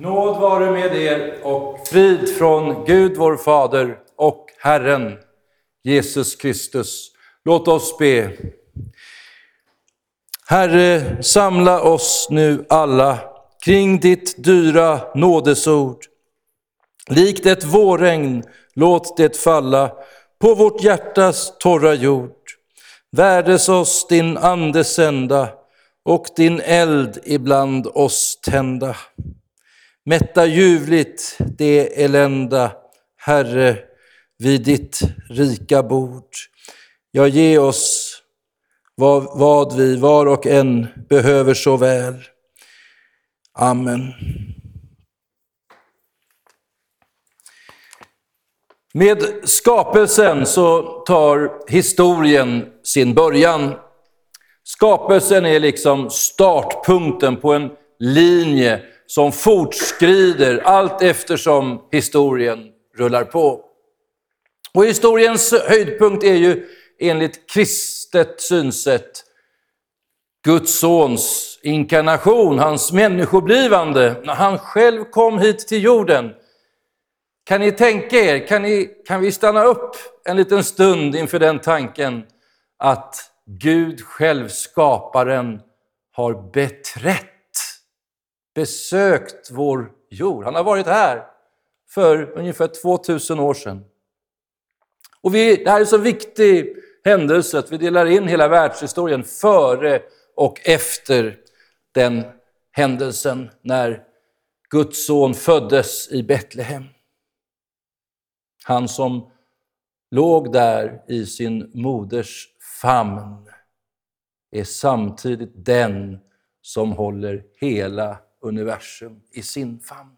Nåd vare med er och frid från Gud vår Fader och Herren Jesus Kristus. Låt oss be. Herre, samla oss nu alla kring ditt dyra nådesord. Likt ett vårregn, låt det falla på vårt hjärtas torra jord. Värdes oss din ande sända och din eld ibland oss tända. Mätta ljuvligt det elända, Herre, vid ditt rika bord. Ja, ge oss vad, vad vi var och en behöver så väl. Amen. Med skapelsen så tar historien sin början. Skapelsen är liksom startpunkten på en linje som fortskrider allt eftersom historien rullar på. Och historiens höjdpunkt är ju enligt kristet synsätt Guds sons inkarnation, hans människoblivande, när han själv kom hit till jorden. Kan ni tänka er, kan, ni, kan vi stanna upp en liten stund inför den tanken att Gud själv, skaparen, har beträtt, besökt vår jord. Han har varit här för ungefär 2000 år sedan. Och vi, det här är en så viktig händelse att vi delar in hela världshistorien före och efter den händelsen när Guds son föddes i Betlehem. Han som låg där i sin moders famn är samtidigt den som håller hela universum i sin famn.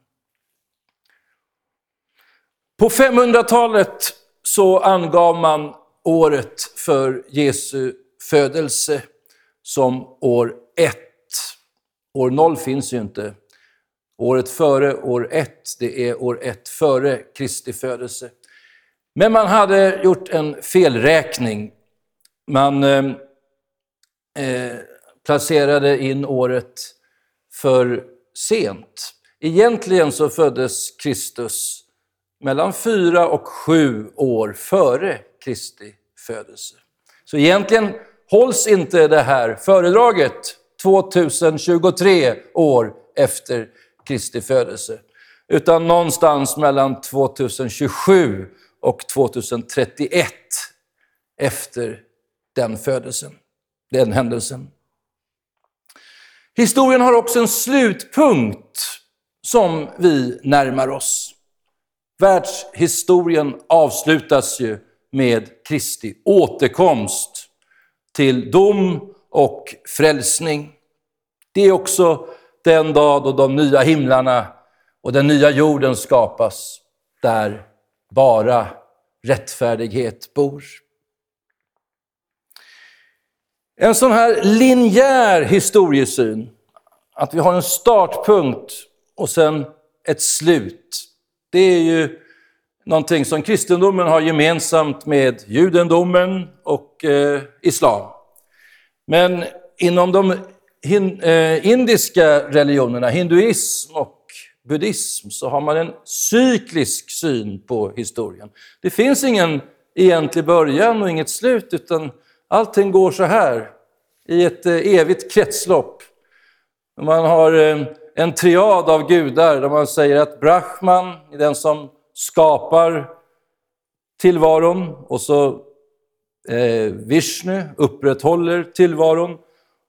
På 500-talet så angav man året för Jesu födelse som år 1. År 0 finns ju inte. Året före år 1, det är år 1 före Kristi födelse. Men man hade gjort en felräkning. Man eh, eh placerade in året för sent. Egentligen så föddes Kristus mellan fyra och sju år före Kristi födelse. Så egentligen hålls inte det här föredraget 2023 år efter Kristi födelse, utan någonstans mellan 2027 och 2031 efter den födelsen, den händelsen. Historien har också en slutpunkt som vi närmar oss. Världshistorien avslutas ju med Kristi återkomst till dom och frälsning. Det är också den dag då de nya himlarna och den nya jorden skapas, där bara rättfärdighet bor. En sån här linjär historiesyn, att vi har en startpunkt och sen ett slut, det är ju någonting som kristendomen har gemensamt med judendomen och eh, islam. Men inom de hin, eh, indiska religionerna, hinduism och buddhism, så har man en cyklisk syn på historien. Det finns ingen egentlig början och inget slut, utan allting går så här i ett eh, evigt kretslopp. Man har eh, en triad av gudar där man säger att Brahman är den som skapar tillvaron och så eh, Vishnu upprätthåller tillvaron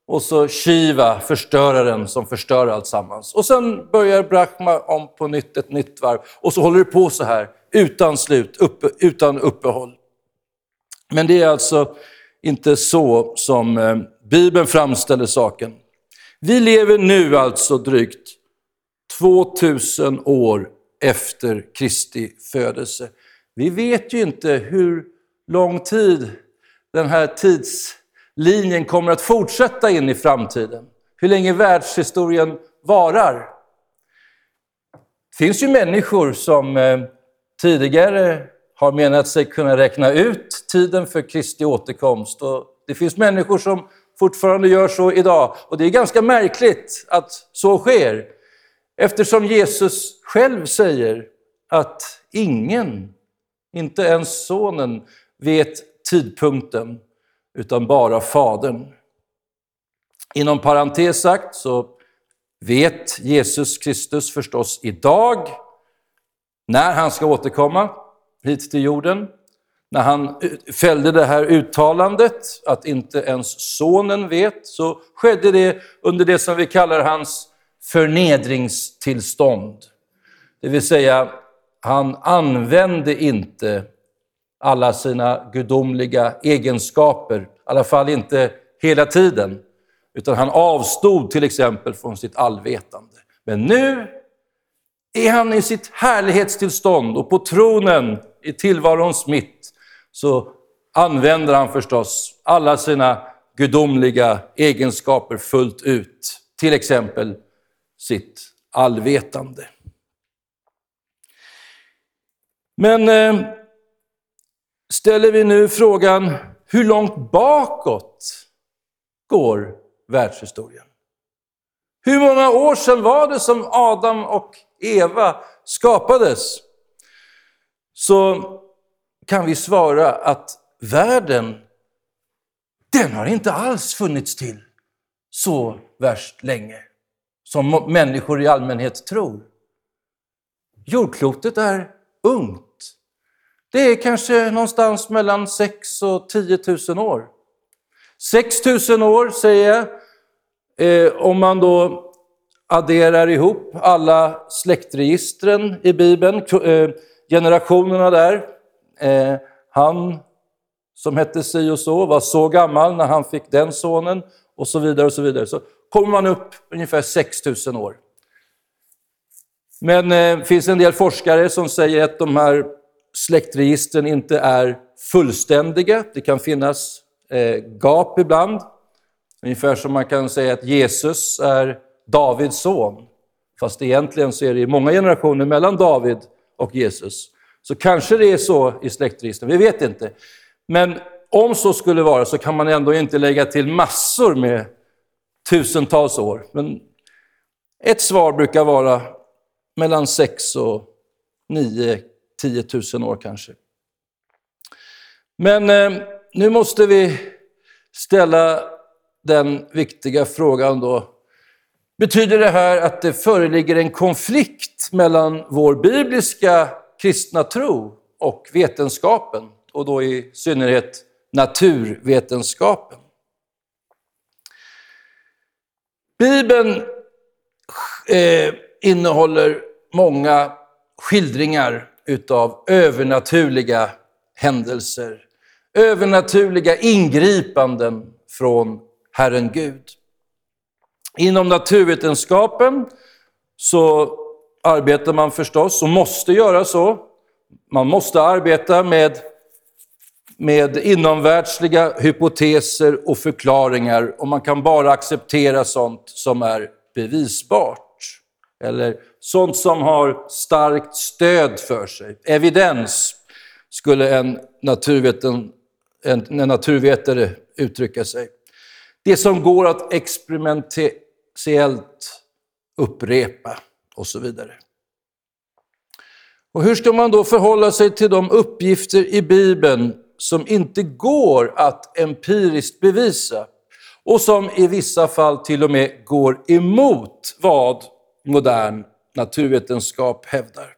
och så Shiva, förstöraren som förstör allt sammans. Och sen börjar Brahma om på nytt, ett nytt varv och så håller det på så här utan slut, upp, utan uppehåll. Men det är alltså inte så som eh, Bibeln framställer saken. Vi lever nu alltså drygt 2000 år efter Kristi födelse. Vi vet ju inte hur lång tid den här tidslinjen kommer att fortsätta in i framtiden. Hur länge världshistorien varar. Det finns ju människor som eh, tidigare har menat sig kunna räkna ut tiden för Kristi återkomst. Och det finns människor som fortfarande gör så idag. Och det är ganska märkligt att så sker. Eftersom Jesus själv säger att ingen, inte ens sonen, vet tidpunkten, utan bara Fadern. Inom parentes sagt så vet Jesus Kristus förstås idag när han ska återkomma hit till jorden. När han eh, fällde det här uttalandet att inte ens sonen vet så skedde det under det som vi kallar hans förnedringstillstånd. Det vill säga, han använde inte alla sina gudomliga egenskaper, i alla fall inte hela tiden. Utan han avstod till exempel från sitt allvetande. Men nu är han i sitt härlighetstillstånd och på tronen i tillvarons mitt så använder han förstås alla sina gudomliga egenskaper fullt ut. Till exempel sitt allvetande. Men eh, ställer vi nu frågan, hur långt bakåt går världshistorien? Hur många år sedan var det som Adam och Eva skapades? Så kan vi svara att världen, den har inte alls funnits till så värst länge som människor i allmänhet tror. Jordklotet är ungt. Det är kanske någonstans mellan 6 och 10 000 år. 6 000 år säger jag, eh, om man då adderar ihop alla släktregistren i Bibeln, eh, generationerna där. Eh, han som hette si och så var så gammal när han fick den sonen och så vidare och så vidare. Så kommer man upp ungefär 6 000 år. Men det eh, finns en del forskare som säger att de här släktregistren inte är fullständiga. Det kan finnas eh, gap ibland. Ungefär som man kan säga att Jesus är Davids son. Fast egentligen så är det många generationer mellan David och Jesus. Så kanske det är så i släktregistren, vi vet inte. Men om så skulle vara så kan man ändå inte lägga till massor med tusentals år. Men ett svar brukar vara mellan 6 och 9 10 000 år kanske. Men eh, nu måste vi ställa den viktiga frågan då. Betyder det här att det föreligger en konflikt mellan vår bibliska kristna tro och vetenskapen? Och då i synnerhet naturvetenskapen. Bibeln eh, innehåller många skildringar utav övernaturliga händelser, övernaturliga ingripanden från Herren Gud. Inom naturvetenskapen så arbetar man förstås, och måste göra så, man måste arbeta med, med inomvärldsliga hypoteser och förklaringar och man kan bara acceptera sånt som är bevisbart. Eller sånt som har starkt stöd för sig. Evidens skulle en, naturveten, en, en naturvetare uttrycka sig. Det som går att experimentellt upprepa och så vidare. Och hur ska man då förhålla sig till de uppgifter i Bibeln som inte går att empiriskt bevisa och som i vissa fall till och med går emot vad modern naturvetenskap hävdar.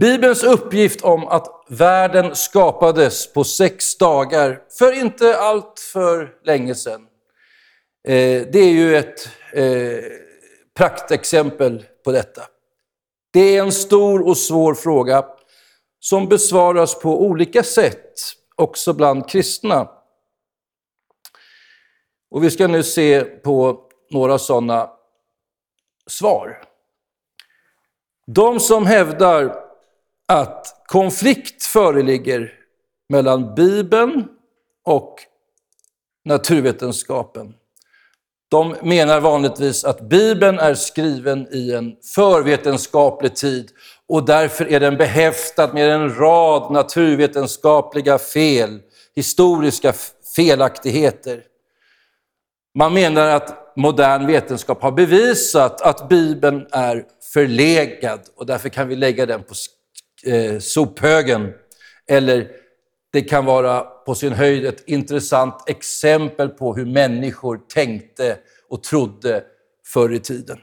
Bibelns uppgift om att världen skapades på sex dagar för inte allt för länge sedan. Eh, det är ju ett eh, praktexempel på detta. Det är en stor och svår fråga som besvaras på olika sätt, också bland kristna. Och vi ska nu se på några sådana svar. De som hävdar att konflikt föreligger mellan Bibeln och naturvetenskapen, de menar vanligtvis att Bibeln är skriven i en förvetenskaplig tid och därför är den behäftad med en rad naturvetenskapliga fel, historiska felaktigheter. Man menar att modern vetenskap har bevisat att Bibeln är förlegad och därför kan vi lägga den på eh, sophögen. Eller det kan vara på sin höjd ett intressant exempel på hur människor tänkte och trodde förr i tiden.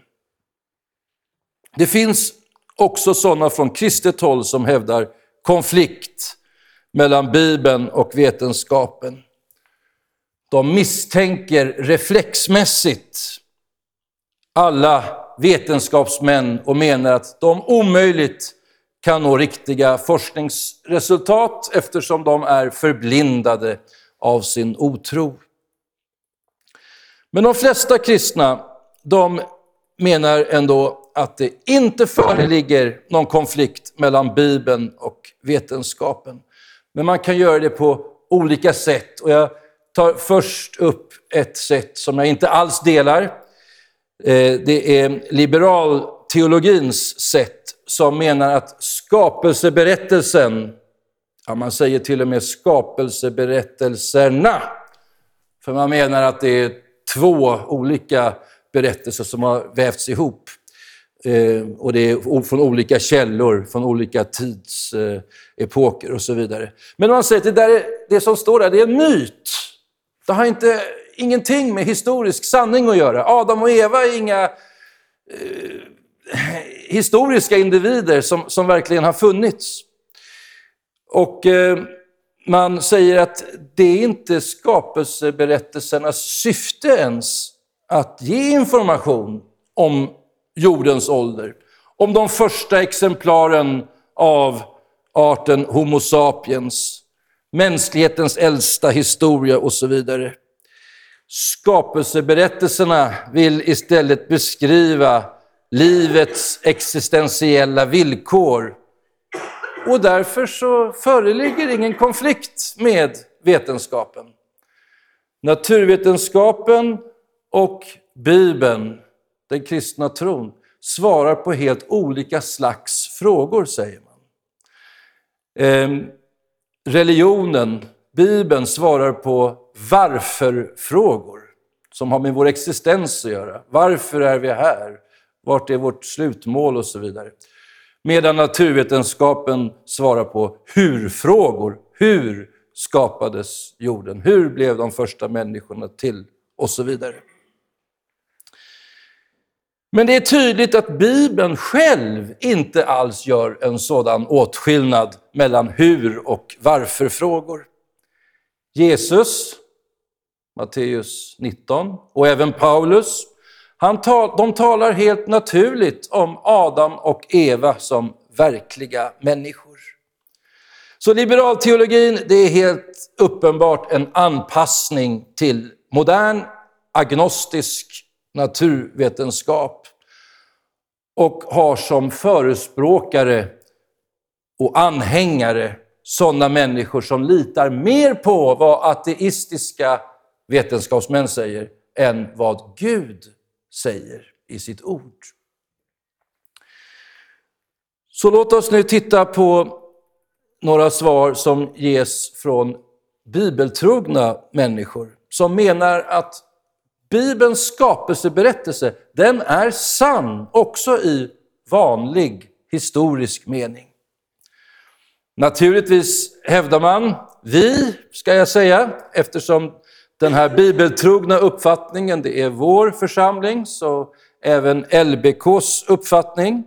Det finns också sådana från kristet håll som hävdar konflikt mellan Bibeln och vetenskapen. De misstänker reflexmässigt alla vetenskapsmän och menar att de omöjligt kan nå riktiga forskningsresultat eftersom de är förblindade av sin otro. Men de flesta kristna, de menar ändå att det inte föreligger någon konflikt mellan Bibeln och vetenskapen. Men man kan göra det på olika sätt. Och jag tar först upp ett sätt som jag inte alls delar. Eh, det är liberal teologins sätt som menar att skapelseberättelsen, ja man säger till och med skapelseberättelserna, för man menar att det är två olika berättelser som har vävts ihop. Eh, och det är från olika källor, från olika tidsepoker och så vidare. Men man säger att det, där är, det som står där, det är en myt. Det har inte, ingenting med historisk sanning att göra. Adam och Eva är inga eh, historiska individer som, som verkligen har funnits. Och eh, man säger att det är inte skapelseberättelsernas syfte ens att ge information om jordens ålder. Om de första exemplaren av arten Homo sapiens, mänsklighetens äldsta historia och så vidare. Skapelseberättelserna vill istället beskriva livets existentiella villkor. Och därför så föreligger ingen konflikt med vetenskapen. Naturvetenskapen och Bibeln, den kristna tron, svarar på helt olika slags frågor, säger man. Ehm, religionen, Bibeln, svarar på varför-frågor som har med vår existens att göra. Varför är vi här? Vart är vårt slutmål och så vidare. Medan naturvetenskapen svarar på hur-frågor. Hur skapades jorden? Hur blev de första människorna till? Och så vidare. Men det är tydligt att Bibeln själv inte alls gör en sådan åtskillnad mellan hur och varför-frågor. Jesus, Matteus 19, och även Paulus han tal, de talar helt naturligt om Adam och Eva som verkliga människor. Så liberalteologin, det är helt uppenbart en anpassning till modern agnostisk naturvetenskap och har som förespråkare och anhängare sådana människor som litar mer på vad ateistiska vetenskapsmän säger än vad Gud säger i sitt ord. Så låt oss nu titta på några svar som ges från bibeltrogna människor som menar att Bibelns skapelseberättelse, den är sann också i vanlig historisk mening. Naturligtvis hävdar man, vi ska jag säga, eftersom den här bibeltrogna uppfattningen, det är vår församling, så även LBKs uppfattning.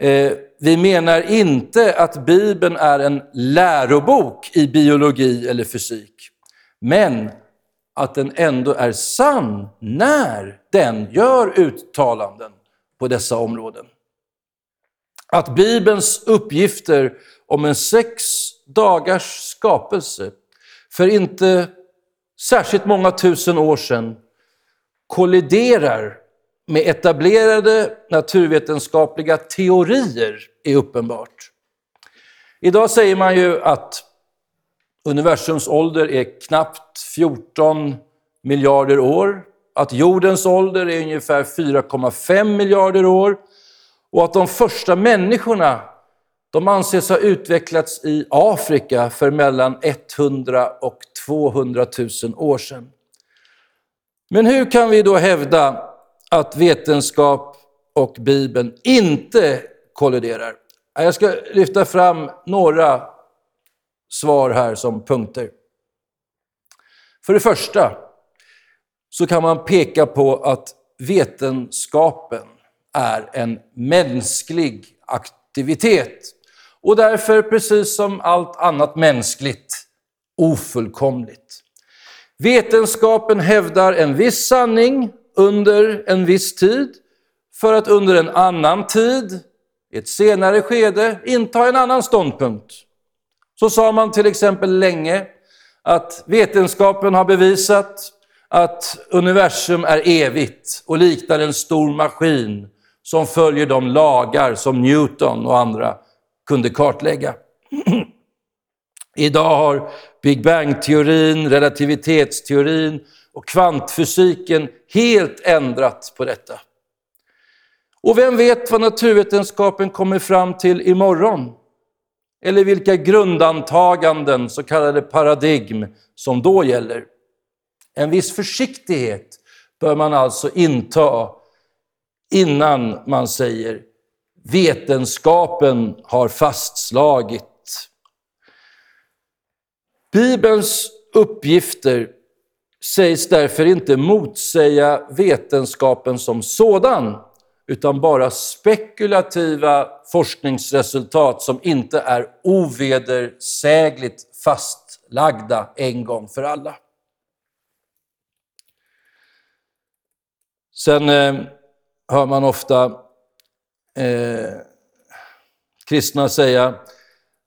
Eh, vi menar inte att Bibeln är en lärobok i biologi eller fysik, men att den ändå är sann när den gör uttalanden på dessa områden. Att Bibelns uppgifter om en sex dagars skapelse för inte särskilt många tusen år sedan kolliderar med etablerade naturvetenskapliga teorier är uppenbart. Idag säger man ju att universums ålder är knappt 14 miljarder år, att jordens ålder är ungefär 4,5 miljarder år och att de första människorna de anses ha utvecklats i Afrika för mellan 100 och 200 000 år sedan. Men hur kan vi då hävda att vetenskap och Bibeln inte kolliderar? Jag ska lyfta fram några svar här som punkter. För det första så kan man peka på att vetenskapen är en mänsklig aktivitet och därför, precis som allt annat mänskligt, ofullkomligt. Vetenskapen hävdar en viss sanning under en viss tid för att under en annan tid, i ett senare skede, inta en annan ståndpunkt. Så sa man till exempel länge att vetenskapen har bevisat att universum är evigt och liknar en stor maskin som följer de lagar som Newton och andra kunde kartlägga. Idag har Big Bang-teorin, relativitetsteorin och kvantfysiken helt ändrat på detta. Och vem vet vad naturvetenskapen kommer fram till imorgon? Eller vilka grundantaganden, så kallade paradigm, som då gäller. En viss försiktighet bör man alltså inta innan man säger vetenskapen har fastslagit. Bibelns uppgifter sägs därför inte motsäga vetenskapen som sådan, utan bara spekulativa forskningsresultat som inte är ovedersägligt fastlagda en gång för alla. Sen eh, hör man ofta eh, kristna säga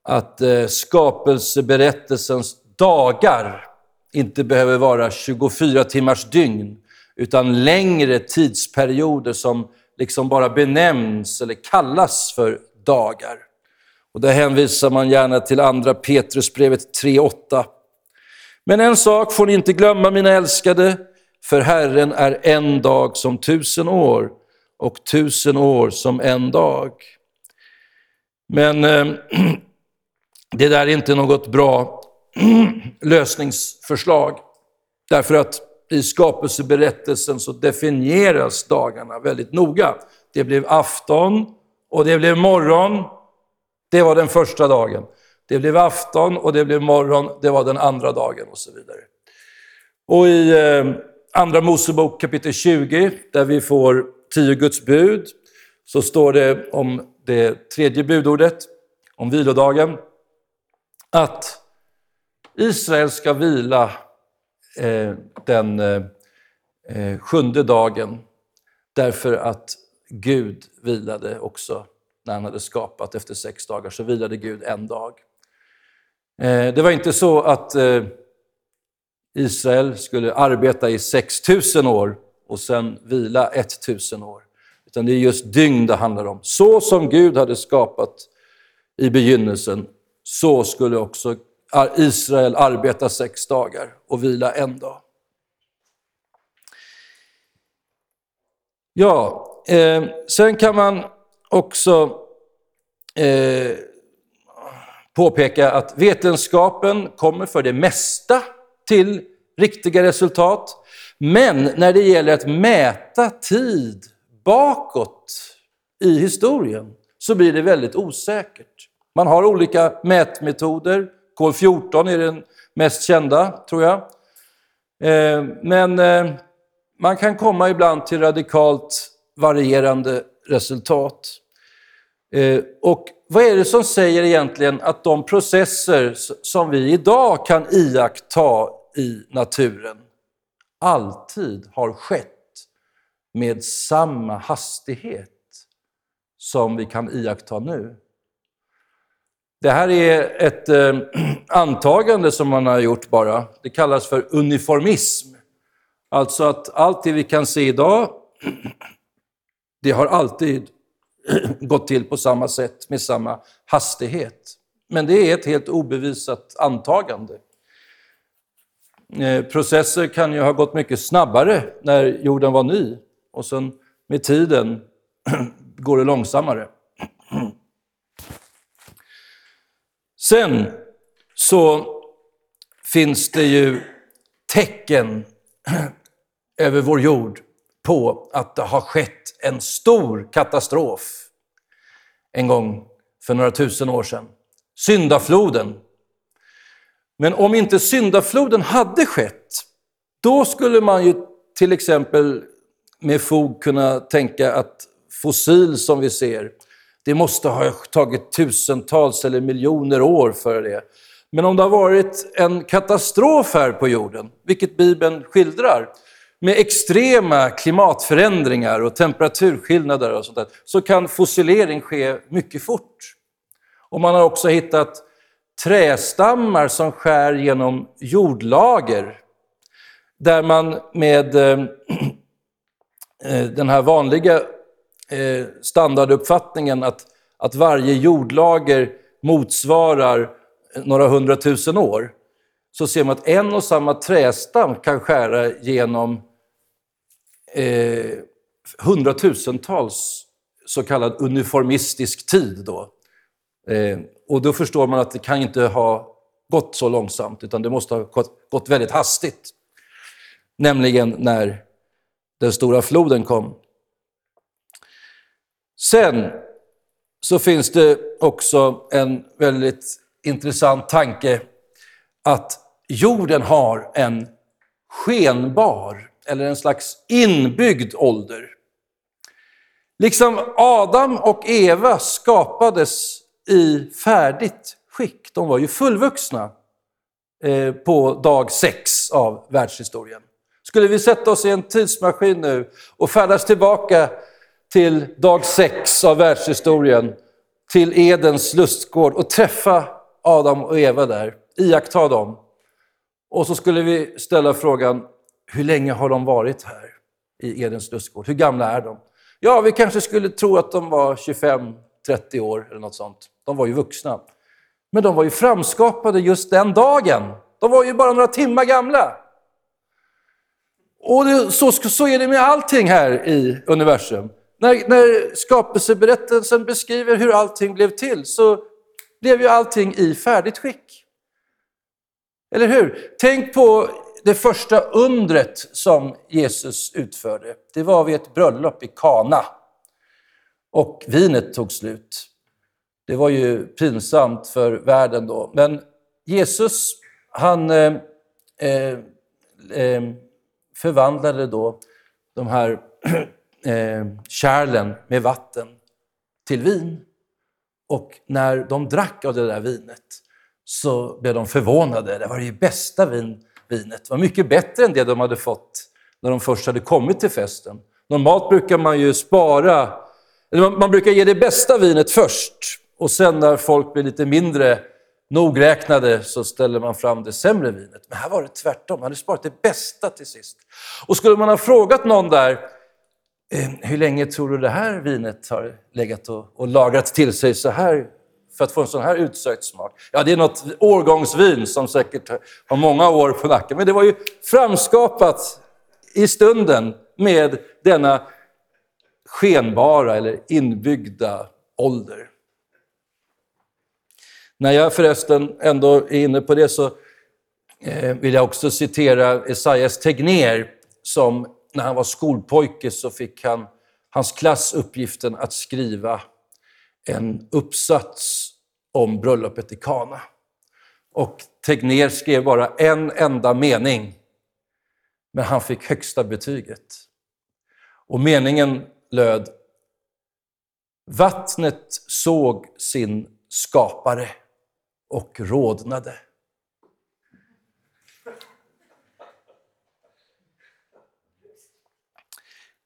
att eh, skapelseberättelsens dagar inte behöver vara 24 timmars dygn, utan längre tidsperioder som liksom bara benämns eller kallas för dagar. Och där hänvisar man gärna till andra Petrusbrevet 3.8. Men en sak får ni inte glömma, mina älskade, för Herren är en dag som tusen år och tusen år som en dag. Men eh, det där är inte något bra lösningsförslag. Därför att i skapelseberättelsen så definieras dagarna väldigt noga. Det blev afton och det blev morgon. Det var den första dagen. Det blev afton och det blev morgon. Det var den andra dagen och så vidare. Och i eh, Andra Mosebok kapitel 20, där vi får tio Guds bud, så står det om det tredje budordet, om vilodagen, att Israel ska vila eh, den eh, eh, sjunde dagen därför att Gud vilade också när han hade skapat efter sex dagar, så vilade Gud en dag. Eh, det var inte så att eh, Israel skulle arbeta i 6000 år och sen vila 1000 år. Utan det är just dygn det handlar om. Så som Gud hade skapat i begynnelsen, så skulle också Israel arbeta sex dagar och vila en dag. Ja, eh, sen kan man också eh, påpeka att vetenskapen kommer för det mesta till riktiga resultat. Men när det gäller att mäta tid bakåt i historien så blir det väldigt osäkert. Man har olika mätmetoder. Kol-14 är den mest kända, tror jag. Eh, men eh, man kan komma ibland till radikalt varierande resultat. Eh, och vad är det som säger egentligen att de processer som vi idag kan iaktta i naturen alltid har skett med samma hastighet som vi kan iaktta nu? Det här är ett eh, antagande som man har gjort bara. Det kallas för uniformism. Alltså att allt det vi kan se idag, det har alltid gått till på samma sätt med samma hastighet. Men det är ett helt obevisat antagande. Eh, processer kan ju ha gått mycket snabbare när jorden var ny och sen med tiden går det långsammare. Sen så finns det ju tecken över vår jord på att det har skett en stor katastrof en gång för några tusen år sedan. Syndafloden. Men om inte syndafloden hade skett, då skulle man ju till exempel med fog kunna tänka att fossil som vi ser, det måste ha tagit tusentals eller miljoner år för det. Men om det har varit en katastrof här på jorden, vilket Bibeln skildrar, med extrema klimatförändringar och temperaturskillnader och sånt där, så kan fossilering ske mycket fort. Och man har också hittat trästammar som skär genom jordlager, där man med eh, eh, den här vanliga eh, standarduppfattningen att, att varje jordlager motsvarar några hundratusen år, så ser man att en och samma trästam kan skära genom eh, hundratusentals så kallad uniformistisk tid. Då. Eh, och då förstår man att det kan inte ha gått så långsamt, utan det måste ha gått, gått väldigt hastigt. Nämligen när den stora floden kom. Sen så finns det också en väldigt intressant tanke att jorden har en skenbar eller en slags inbyggd ålder. Liksom Adam och Eva skapades i färdigt skick. De var ju fullvuxna eh, på dag sex av världshistorien. Skulle vi sätta oss i en tidsmaskin nu och färdas tillbaka till dag sex av världshistorien, till Edens lustgård och träffa Adam och Eva där, iaktta dem. Och så skulle vi ställa frågan, hur länge har de varit här i Edens lustgård? Hur gamla är de? Ja, vi kanske skulle tro att de var 25-30 år eller något sånt. De var ju vuxna. Men de var ju framskapade just den dagen. De var ju bara några timmar gamla. Och det, så, så är det med allting här i universum. När, när skapelseberättelsen beskriver hur allting blev till så blev ju allting i färdigt skick. Eller hur? Tänk på det första undret som Jesus utförde. Det var vid ett bröllop i Kana. Och vinet tog slut. Det var ju pinsamt för världen då. Men Jesus, han eh, eh, eh förvandlade då de här eh, kärlen med vatten till vin. Och när de drack av det där vinet så blev de förvånade. Det var det bästa vin, vinet. Det var mycket bättre än det de hade fått när de först hade kommit till festen. Normalt brukar man ju spara, eller man brukar ge det bästa vinet först och sen när folk blir lite mindre nogräknade så ställer man fram det sämre vinet. Men här var det tvärtom, man hade sparat det bästa till sist. Och skulle man ha frågat någon där, eh, hur länge tror du det här vinet har legat och, och lagrat till sig så här för att få en sån här utsökt smak? Ja, det är något årgångsvin som säkert har många år på nacken, men det var ju framskapat i stunden med denna skenbara eller inbyggda ålder. När jag förresten ändå är inne på det så eh, vill jag också citera Esaias Tegnér som när han var skolpojke så fick han hans klass uppgiften att skriva en uppsats om bröllopet i Kana. Och Tegnér skrev bara en enda mening, men han fick högsta betyget. Och meningen löd Vattnet såg sin skapare och rodnade.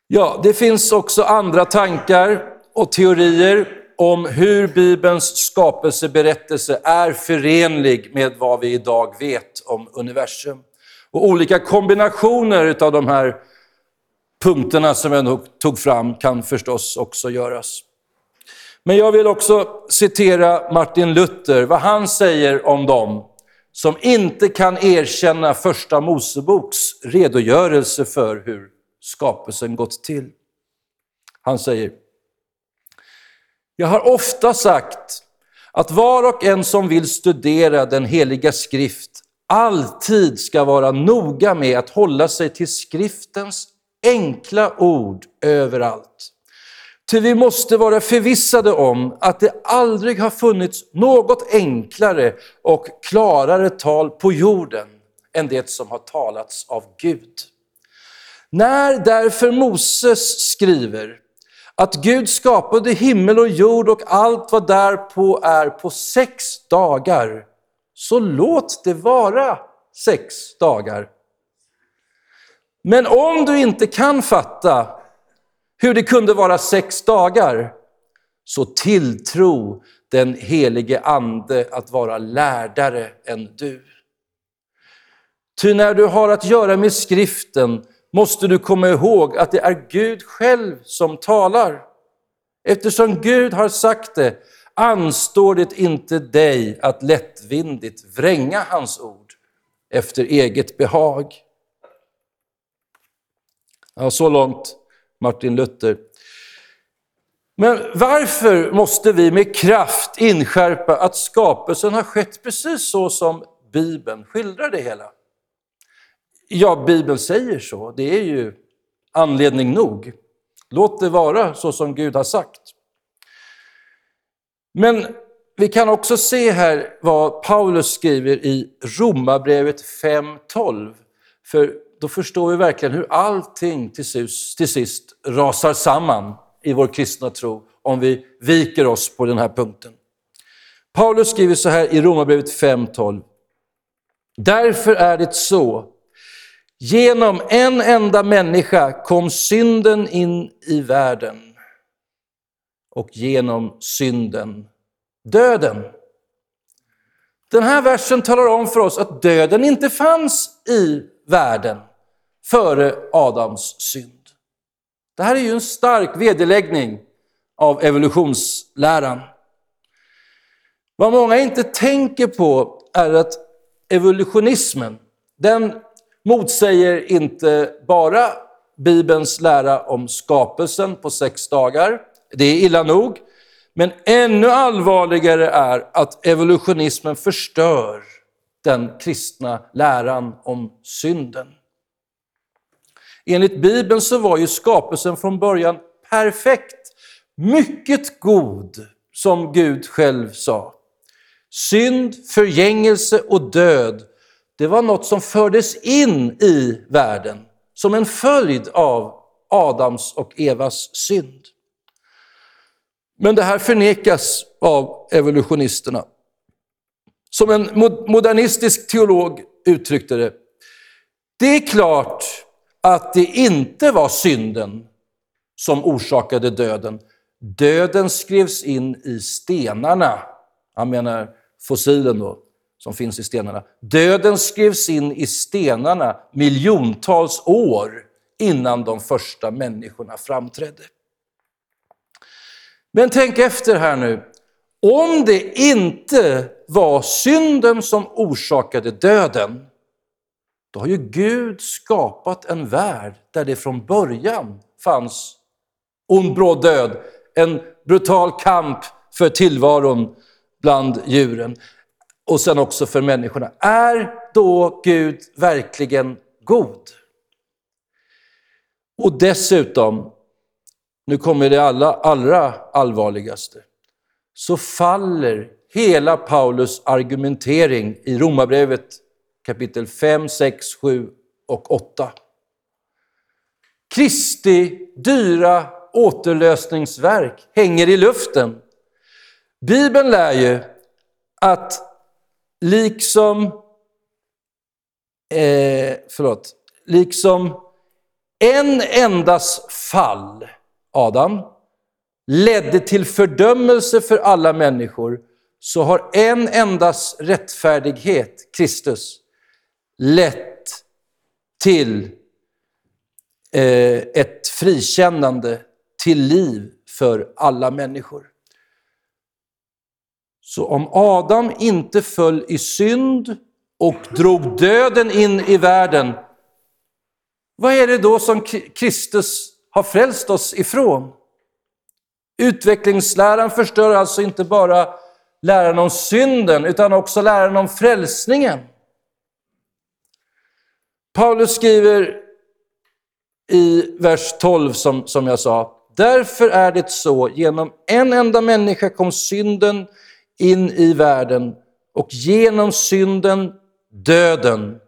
Ja, det finns också andra tankar och teorier om hur Bibelns skapelseberättelse är förenlig med vad vi idag vet om universum. Och olika kombinationer av de här punkterna som jag tog fram kan förstås också göras. Men jag vill också citera Martin Luther, vad han säger om dem som inte kan erkänna första Moseboks redogörelse för hur skapelsen gått till. Han säger, jag har ofta sagt att var och en som vill studera den heliga skrift alltid ska vara noga med att hålla sig till skriftens enkla ord överallt. Ty vi måste vara förvissade om att det aldrig har funnits något enklare och klarare tal på jorden än det som har talats av Gud. När därför Moses skriver att Gud skapade himmel och jord och allt vad därpå är på sex dagar, så låt det vara sex dagar. Men om du inte kan fatta hur det kunde vara sex dagar, så tilltro den helige Ande att vara lärdare än du. Ty när du har att göra med skriften måste du komma ihåg att det är Gud själv som talar. Eftersom Gud har sagt det anstår det inte dig att lättvindigt vränga hans ord efter eget behag. Ja, så långt Martin Luther. Men varför måste vi med kraft inskärpa att skapelsen har skett precis så som Bibeln skildrar det hela? Ja, Bibeln säger så. Det är ju anledning nog. Låt det vara så som Gud har sagt. Men vi kan också se här vad Paulus skriver i Romarbrevet 5.12. För då förstår vi verkligen hur allting till sist, till sist rasar samman i vår kristna tro om vi viker oss på den här punkten. Paulus skriver så här i Romarbrevet 5.12. Därför är det så Genom en enda människa kom synden in i världen och genom synden döden. Den här versen talar om för oss att döden inte fanns i världen före Adams synd. Det här är ju en stark vederläggning av evolutionsläran. Vad många inte tänker på är att evolutionismen, den motsäger inte bara Bibelns lära om skapelsen på sex dagar. Det är illa nog. Men ännu allvarligare är att evolutionismen förstör den kristna läran om synden. Enligt Bibeln så var ju skapelsen från början perfekt, mycket god, som Gud själv sa. Synd, förgängelse och död det var något som fördes in i världen som en följd av Adams och Evas synd. Men det här förnekas av evolutionisterna. Som en modernistisk teolog uttryckte det, det är klart att det inte var synden som orsakade döden. Döden skrevs in i stenarna. Han menar fossilen då som finns i stenarna. Döden skrevs in i stenarna miljontals år innan de första människorna framträdde. Men tänk efter här nu. Om det inte var synden som orsakade döden, då har ju Gud skapat en värld där det från början fanns ond bråd död, en brutal kamp för tillvaron bland djuren och sen också för människorna. Är då Gud verkligen god? Och dessutom, nu kommer det allra, allra allvarligaste, så faller hela Paulus argumentering i Romarbrevet kapitel 5, 6, 7 och 8. Kristi dyra återlösningsverk hänger i luften. Bibeln lär ju att liksom, eh, förlåt, liksom en endas fall, Adam, ledde till fördömelse för alla människor, så har en endas rättfärdighet, Kristus, lett till eh, ett frikännande, till liv för alla människor. Så om Adam inte föll i synd och drog döden in i världen, vad är det då som Kristus har frälst oss ifrån? Utvecklingsläran förstör alltså inte bara läran om synden, utan också läran om frälsningen. Paulus skriver i vers 12 som, som jag sa, Därför är det så, genom en enda människa kom synden in i världen och genom synden döden.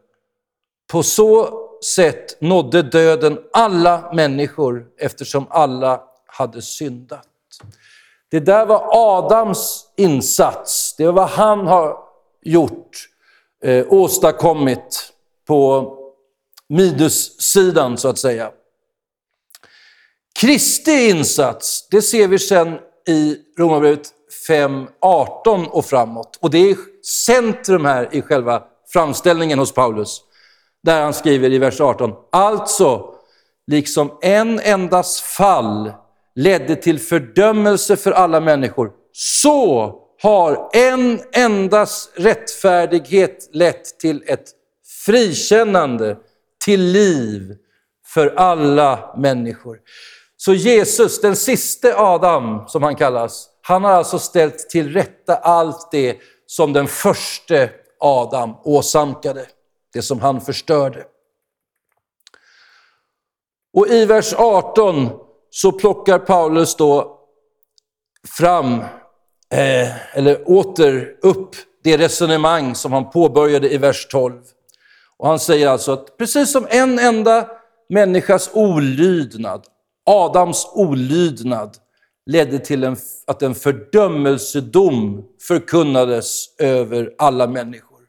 På så sätt nådde döden alla människor eftersom alla hade syndat. Det där var Adams insats, det var vad han har gjort, eh, åstadkommit på minussidan så att säga. Kristi insats, det ser vi sen i Romarbrevet 5.18 och framåt. Och det är centrum här i själva framställningen hos Paulus. Där han skriver i vers 18, alltså liksom en endas fall ledde till fördömelse för alla människor, så har en endas rättfärdighet lett till ett frikännande, till liv för alla människor. Så Jesus, den siste Adam som han kallas, han har alltså ställt till rätta allt det som den första Adam åsamkade, det som han förstörde. Och i vers 18 så plockar Paulus då fram, eh, eller åter upp, det resonemang som han påbörjade i vers 12. Och han säger alltså att precis som en enda människas olydnad, Adams olydnad, ledde till en, att en fördömelsedom förkunnades över alla människor,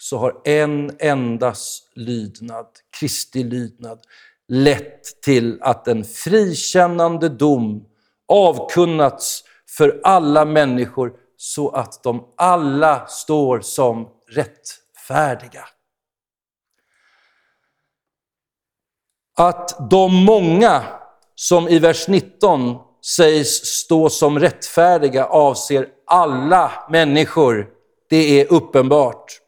så har en endas lydnad, Kristi lydnad, lett till att en frikännande dom avkunnats för alla människor så att de alla står som rättfärdiga. Att de många som i vers 19 sägs stå som rättfärdiga avser alla människor, det är uppenbart.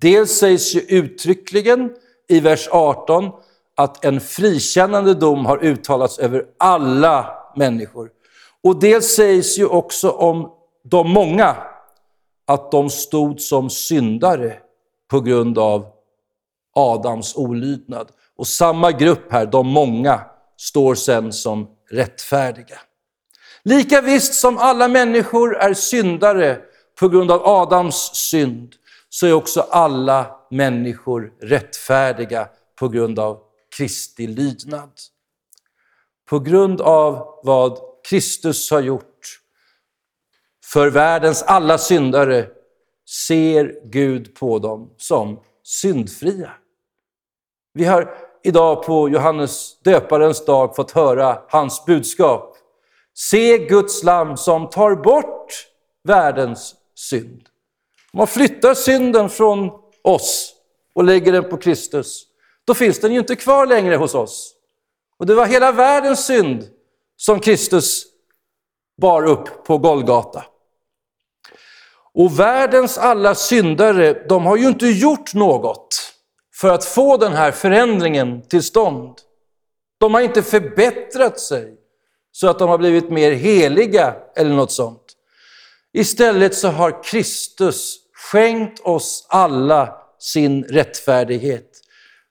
Dels sägs ju uttryckligen i vers 18 att en frikännande dom har uttalats över alla människor. Och dels sägs ju också om de många att de stod som syndare på grund av Adams olydnad. Och samma grupp här, de många, står sen som rättfärdiga. Lika visst som alla människor är syndare på grund av Adams synd, så är också alla människor rättfärdiga på grund av Kristi lydnad. På grund av vad Kristus har gjort för världens alla syndare ser Gud på dem som syndfria. Vi har idag på Johannes döparens dag fått höra hans budskap. Se Guds lam som tar bort världens synd. Om man flyttar synden från oss och lägger den på Kristus, då finns den ju inte kvar längre hos oss. Och det var hela världens synd som Kristus bar upp på Golgata. Och världens alla syndare, de har ju inte gjort något för att få den här förändringen till stånd. De har inte förbättrat sig så att de har blivit mer heliga eller något sånt. Istället så har Kristus skänkt oss alla sin rättfärdighet.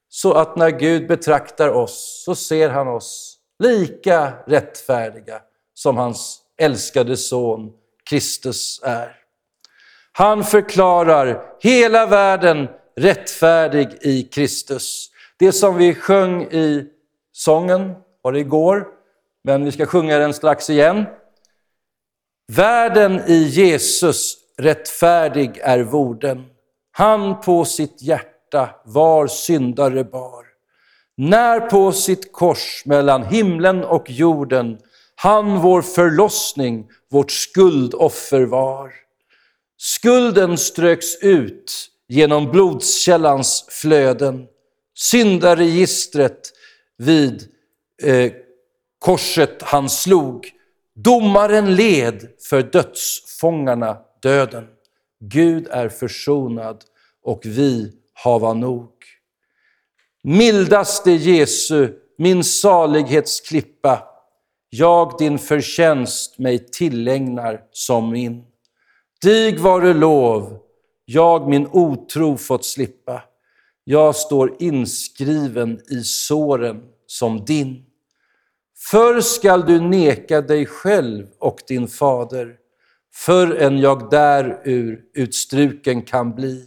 Så att när Gud betraktar oss så ser han oss lika rättfärdiga som hans älskade son Kristus är. Han förklarar hela världen rättfärdig i Kristus. Det som vi sjöng i sången, var det igår, men vi ska sjunga den strax igen. Världen i Jesus rättfärdig är vorden. Han på sitt hjärta var syndare bar. När på sitt kors mellan himlen och jorden han vår förlossning, vårt skuldoffer var. Skulden ströks ut genom blodskällans flöden. Syndaregistret vid eh, korset han slog. Domaren led för dödsfångarna döden. Gud är försonad och vi hava nog. Mildaste Jesu, min salighetsklippa, jag din förtjänst mig tillägnar som min. Dig vare lov, jag min otro fått slippa. Jag står inskriven i såren som din. Förr skall du neka dig själv och din fader, förrän jag därur utstruken kan bli.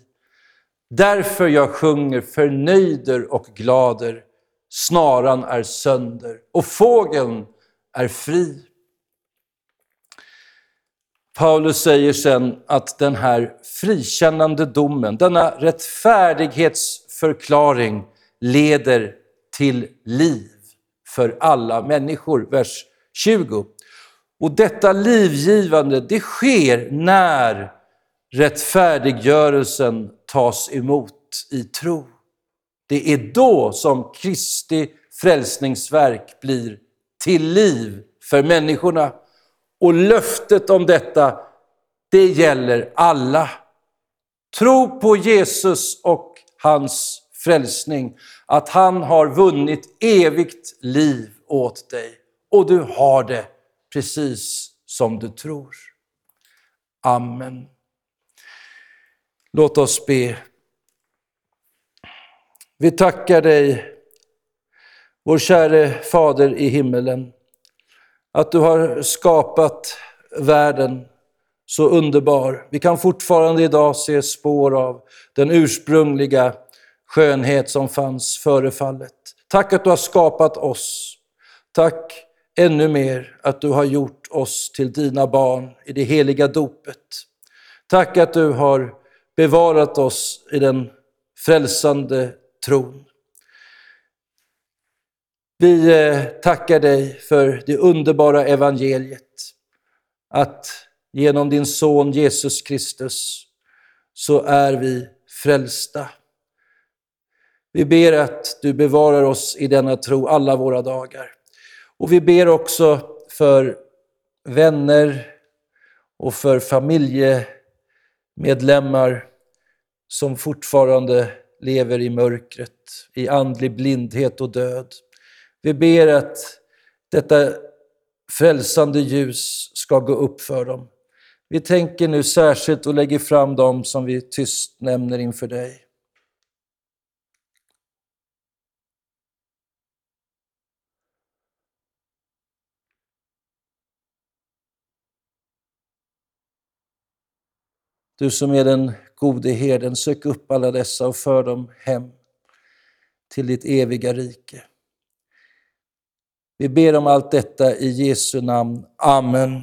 Därför jag sjunger förnöjder och glader, snaran är sönder och fågeln är fri. Paulus säger sen att den här frikännande domen, denna rättfärdighetsförklaring leder till liv för alla människor. Vers 20. Och detta livgivande, det sker när rättfärdiggörelsen tas emot i tro. Det är då som Kristi frälsningsverk blir till liv för människorna. Och löftet om detta, det gäller alla. Tro på Jesus och hans frälsning, att han har vunnit evigt liv åt dig. Och du har det precis som du tror. Amen. Låt oss be. Vi tackar dig, vår käre Fader i himmelen, att du har skapat världen så underbar. Vi kan fortfarande idag se spår av den ursprungliga skönhet som fanns före fallet. Tack att du har skapat oss. Tack ännu mer att du har gjort oss till dina barn i det heliga dopet. Tack att du har bevarat oss i den frälsande tron. Vi eh, tackar dig för det underbara evangeliet, att genom din son Jesus Kristus så är vi frälsta. Vi ber att du bevarar oss i denna tro alla våra dagar. Och vi ber också för vänner och för familjemedlemmar som fortfarande lever i mörkret, i andlig blindhet och död. Vi ber att detta frälsande ljus ska gå upp för dem. Vi tänker nu särskilt och lägger fram dem som vi tyst nämner inför dig. Du som är den gode herden, sök upp alla dessa och för dem hem till ditt eviga rike. Vi ber om allt detta i Jesu namn. Amen.